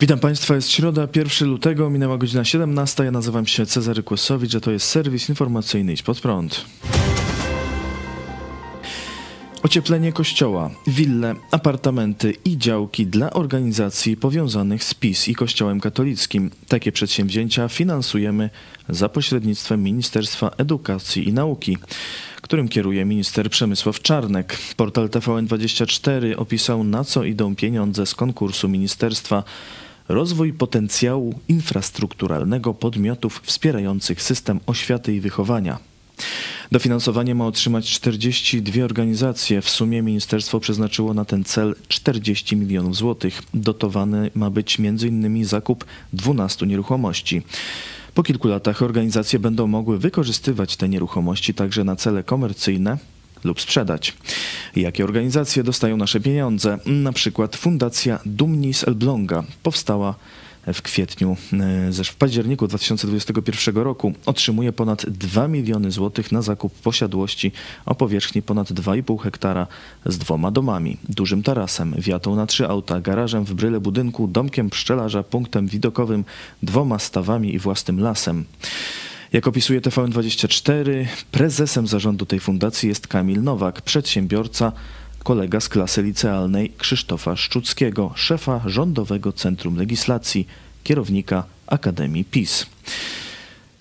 Witam Państwa, jest środa, 1 lutego, minęła godzina 17. Ja nazywam się Cezary Kłosowicz, a to jest serwis informacyjny Idź Pod Prąd. Ocieplenie kościoła, wille, apartamenty i działki dla organizacji powiązanych z PiS i Kościołem katolickim. Takie przedsięwzięcia finansujemy za pośrednictwem Ministerstwa Edukacji i Nauki, którym kieruje minister Przemysław Czarnek. Portal TVN24 opisał na co idą pieniądze z konkursu ministerstwa rozwój potencjału infrastrukturalnego podmiotów wspierających system oświaty i wychowania. Dofinansowanie ma otrzymać 42 organizacje. W sumie ministerstwo przeznaczyło na ten cel 40 milionów złotych. Dotowany ma być m.in. zakup 12 nieruchomości. Po kilku latach organizacje będą mogły wykorzystywać te nieruchomości także na cele komercyjne, lub sprzedać. Jakie organizacje dostają nasze pieniądze? Na przykład Fundacja Dumni z Elbląga powstała w kwietniu, e, w październiku 2021 roku otrzymuje ponad 2 miliony złotych na zakup posiadłości o powierzchni ponad 2,5 hektara z dwoma domami, dużym tarasem, wiatą na trzy auta, garażem w bryle budynku, domkiem pszczelarza, punktem widokowym, dwoma stawami i własnym lasem. Jak opisuje TVN24, prezesem zarządu tej fundacji jest Kamil Nowak, przedsiębiorca, kolega z klasy licealnej Krzysztofa Szczuckiego, szefa Rządowego Centrum Legislacji, kierownika Akademii PiS.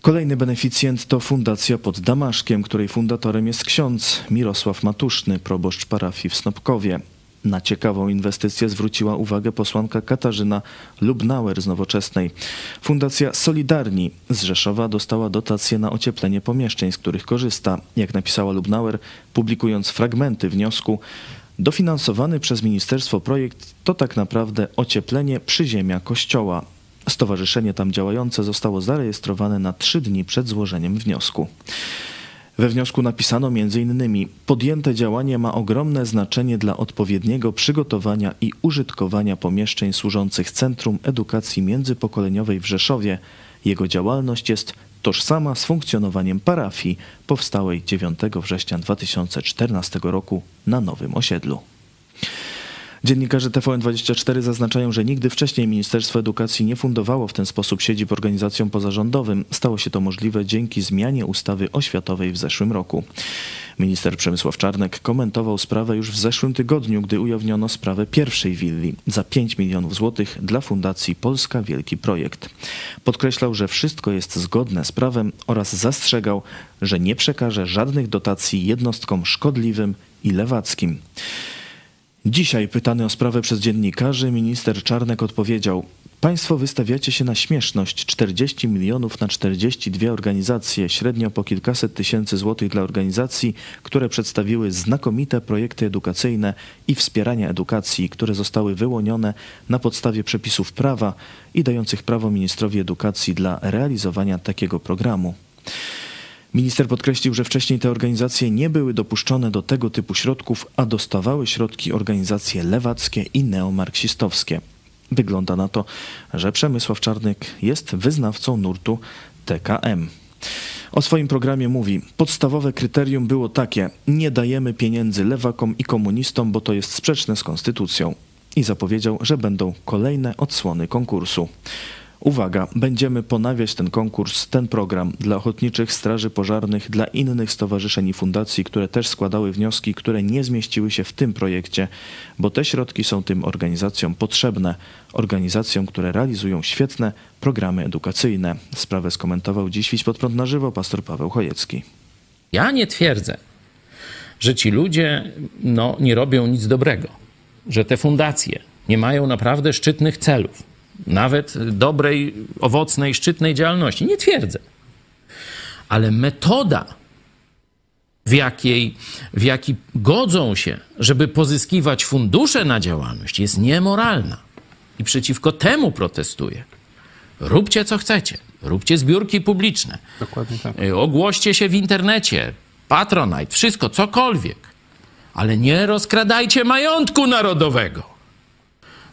Kolejny beneficjent to fundacja pod Damaszkiem, której fundatorem jest ksiądz Mirosław Matuszny, proboszcz parafii w Snopkowie. Na ciekawą inwestycję zwróciła uwagę posłanka Katarzyna Lubnauer z Nowoczesnej. Fundacja Solidarni z Rzeszowa dostała dotację na ocieplenie pomieszczeń, z których korzysta. Jak napisała Lubnauer, publikując fragmenty wniosku, dofinansowany przez ministerstwo projekt to tak naprawdę ocieplenie przyziemia kościoła. Stowarzyszenie tam działające zostało zarejestrowane na trzy dni przed złożeniem wniosku. We wniosku napisano m.in. podjęte działanie ma ogromne znaczenie dla odpowiedniego przygotowania i użytkowania pomieszczeń służących Centrum Edukacji Międzypokoleniowej w Rzeszowie. Jego działalność jest tożsama z funkcjonowaniem parafii powstałej 9 września 2014 roku na Nowym Osiedlu. Dziennikarze TVN24 zaznaczają, że nigdy wcześniej Ministerstwo Edukacji nie fundowało w ten sposób siedzib organizacjom pozarządowym. Stało się to możliwe dzięki zmianie ustawy oświatowej w zeszłym roku. Minister Przemysław Czarnek komentował sprawę już w zeszłym tygodniu, gdy ujawniono sprawę pierwszej willi za 5 milionów złotych dla Fundacji Polska Wielki Projekt. Podkreślał, że wszystko jest zgodne z prawem oraz zastrzegał, że nie przekaże żadnych dotacji jednostkom szkodliwym i lewackim. Dzisiaj pytany o sprawę przez dziennikarzy, minister Czarnek odpowiedział: Państwo wystawiacie się na śmieszność 40 milionów na 42 organizacje, średnio po kilkaset tysięcy złotych dla organizacji, które przedstawiły znakomite projekty edukacyjne i wspierania edukacji, które zostały wyłonione na podstawie przepisów prawa i dających prawo ministrowi edukacji dla realizowania takiego programu. Minister podkreślił, że wcześniej te organizacje nie były dopuszczone do tego typu środków, a dostawały środki organizacje lewackie i neomarksistowskie. Wygląda na to, że Przemysław Czarnek jest wyznawcą nurtu TKM. O swoim programie mówi: Podstawowe kryterium było takie: nie dajemy pieniędzy lewakom i komunistom, bo to jest sprzeczne z konstytucją. I zapowiedział, że będą kolejne odsłony konkursu. Uwaga, będziemy ponawiać ten konkurs, ten program dla ochotniczych straży pożarnych, dla innych stowarzyszeń i fundacji, które też składały wnioski, które nie zmieściły się w tym projekcie, bo te środki są tym organizacjom potrzebne, organizacjom, które realizują świetne programy edukacyjne. Sprawę skomentował dziś Wiś pod prąd na żywo pastor Paweł Chojecki. Ja nie twierdzę, że ci ludzie no, nie robią nic dobrego, że te fundacje nie mają naprawdę szczytnych celów nawet dobrej, owocnej, szczytnej działalności. Nie twierdzę. Ale metoda, w jakiej, w jaki godzą się, żeby pozyskiwać fundusze na działalność, jest niemoralna. I przeciwko temu protestuję. Róbcie co chcecie. Róbcie zbiórki publiczne. Dokładnie tak. Y, ogłoście się w internecie. Patronite, wszystko, cokolwiek. Ale nie rozkradajcie majątku narodowego.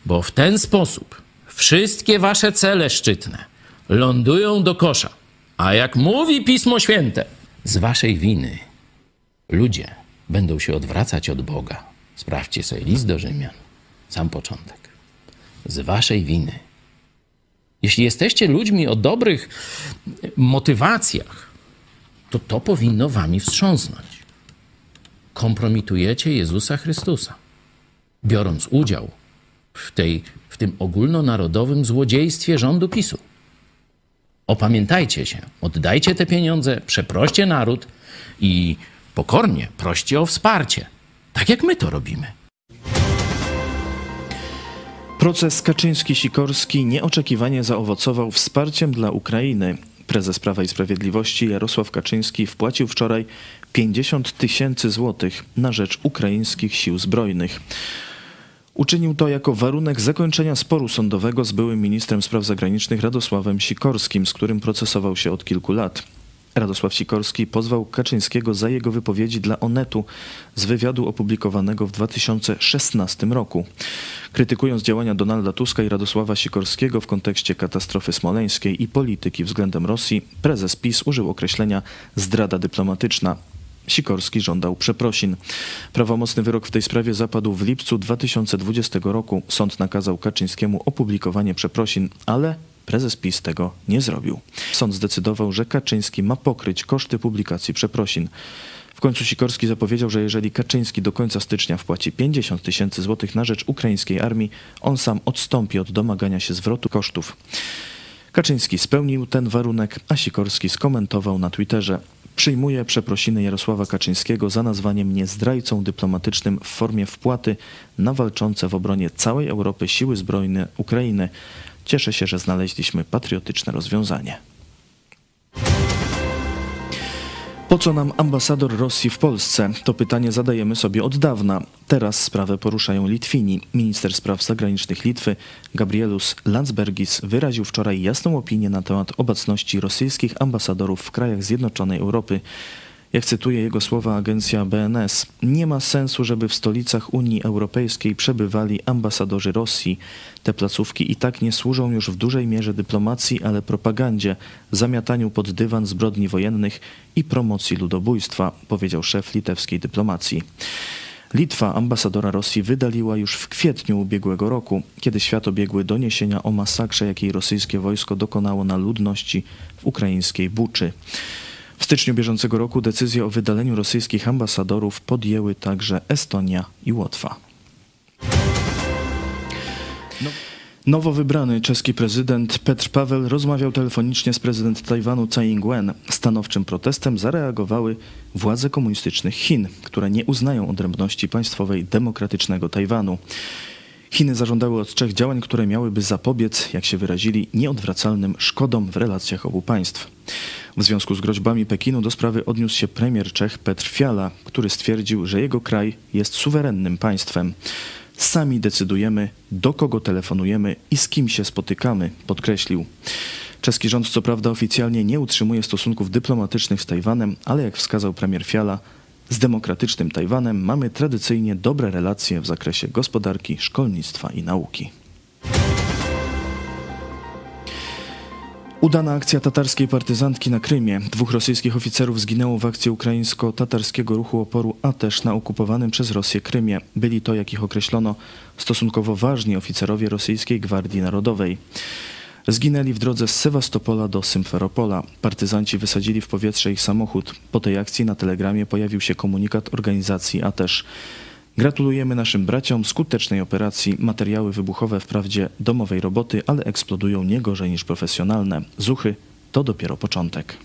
Bo w ten sposób wszystkie wasze cele szczytne lądują do kosza. A jak mówi Pismo Święte, z waszej winy ludzie będą się odwracać od Boga. Sprawdźcie sobie list do Rzymian, sam początek. Z waszej winy Jeśli jesteście ludźmi o dobrych motywacjach, to to powinno wami wstrząsnąć. Kompromitujecie Jezusa Chrystusa, biorąc udział w, tej, w tym ogólnonarodowym złodziejstwie rządu PiSu. Opamiętajcie się, oddajcie te pieniądze, przeproście naród i pokornie proście o wsparcie, tak jak my to robimy. Proces Kaczyński-Sikorski nieoczekiwanie zaowocował wsparciem dla Ukrainy. Prezes Prawa i Sprawiedliwości Jarosław Kaczyński wpłacił wczoraj 50 tysięcy złotych na rzecz ukraińskich sił zbrojnych. Uczynił to jako warunek zakończenia sporu sądowego z byłym ministrem spraw zagranicznych Radosławem Sikorskim, z którym procesował się od kilku lat. Radosław Sikorski pozwał Kaczyńskiego za jego wypowiedzi dla Onetu z wywiadu opublikowanego w 2016 roku. Krytykując działania Donalda Tuska i Radosława Sikorskiego w kontekście katastrofy smoleńskiej i polityki względem Rosji, prezes PiS użył określenia zdrada dyplomatyczna. Sikorski żądał przeprosin. Prawomocny wyrok w tej sprawie zapadł w lipcu 2020 roku. Sąd nakazał Kaczyńskiemu opublikowanie przeprosin, ale prezes PiS tego nie zrobił. Sąd zdecydował, że Kaczyński ma pokryć koszty publikacji przeprosin. W końcu Sikorski zapowiedział, że jeżeli Kaczyński do końca stycznia wpłaci 50 tysięcy złotych na rzecz ukraińskiej armii, on sam odstąpi od domagania się zwrotu kosztów. Kaczyński spełnił ten warunek, a Sikorski skomentował na Twitterze: Przyjmuję przeprosiny Jarosława Kaczyńskiego za nazwanie mnie zdrajcą dyplomatycznym w formie wpłaty na walczące w obronie całej Europy siły zbrojne Ukrainy. Cieszę się, że znaleźliśmy patriotyczne rozwiązanie. Po co nam ambasador Rosji w Polsce? To pytanie zadajemy sobie od dawna. Teraz sprawę poruszają Litwini. Minister spraw zagranicznych Litwy, Gabrielus Landsbergis, wyraził wczoraj jasną opinię na temat obecności rosyjskich ambasadorów w krajach Zjednoczonej Europy. Jak cytuje jego słowa agencja BNS, nie ma sensu, żeby w stolicach Unii Europejskiej przebywali ambasadorzy Rosji. Te placówki i tak nie służą już w dużej mierze dyplomacji, ale propagandzie, zamiataniu pod dywan zbrodni wojennych i promocji ludobójstwa, powiedział szef litewskiej dyplomacji. Litwa ambasadora Rosji wydaliła już w kwietniu ubiegłego roku, kiedy świat obiegły doniesienia o masakrze, jakiej rosyjskie wojsko dokonało na ludności w ukraińskiej Buczy. W styczniu bieżącego roku decyzję o wydaleniu rosyjskich ambasadorów podjęły także Estonia i Łotwa. Nowo wybrany czeski prezydent Petr Paweł rozmawiał telefonicznie z prezydent Tajwanu Tsai Ing-wen. Stanowczym protestem zareagowały władze komunistycznych Chin, które nie uznają odrębności państwowej demokratycznego Tajwanu. Chiny zażądały od Czech działań, które miałyby zapobiec, jak się wyrazili, nieodwracalnym szkodom w relacjach obu państw. W związku z groźbami Pekinu do sprawy odniósł się premier Czech Petr Fiala, który stwierdził, że jego kraj jest suwerennym państwem. Sami decydujemy, do kogo telefonujemy i z kim się spotykamy, podkreślił. Czeski rząd co prawda oficjalnie nie utrzymuje stosunków dyplomatycznych z Tajwanem, ale jak wskazał premier Fiala, z demokratycznym Tajwanem mamy tradycyjnie dobre relacje w zakresie gospodarki, szkolnictwa i nauki. Udana akcja tatarskiej partyzantki na Krymie. Dwóch rosyjskich oficerów zginęło w akcji ukraińsko-tatarskiego ruchu oporu Atesz na okupowanym przez Rosję Krymie. Byli to, jak ich określono, stosunkowo ważni oficerowie rosyjskiej Gwardii Narodowej. Zginęli w drodze z Sewastopola do Symferopola. Partyzanci wysadzili w powietrze ich samochód. Po tej akcji na telegramie pojawił się komunikat organizacji Atesz. Gratulujemy naszym braciom skutecznej operacji. Materiały wybuchowe wprawdzie domowej roboty, ale eksplodują nie gorzej niż profesjonalne. Zuchy to dopiero początek.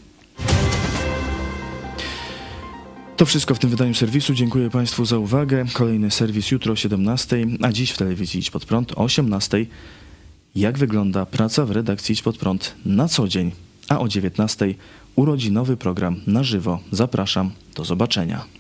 To wszystko w tym wydaniu serwisu. Dziękuję Państwu za uwagę. Kolejny serwis jutro o 17, a dziś w telewizji Idź Pod Prąd o 18. Jak wygląda praca w redakcji Idź Pod Prąd na co dzień, a o 19 urodzinowy program na żywo. Zapraszam. Do zobaczenia.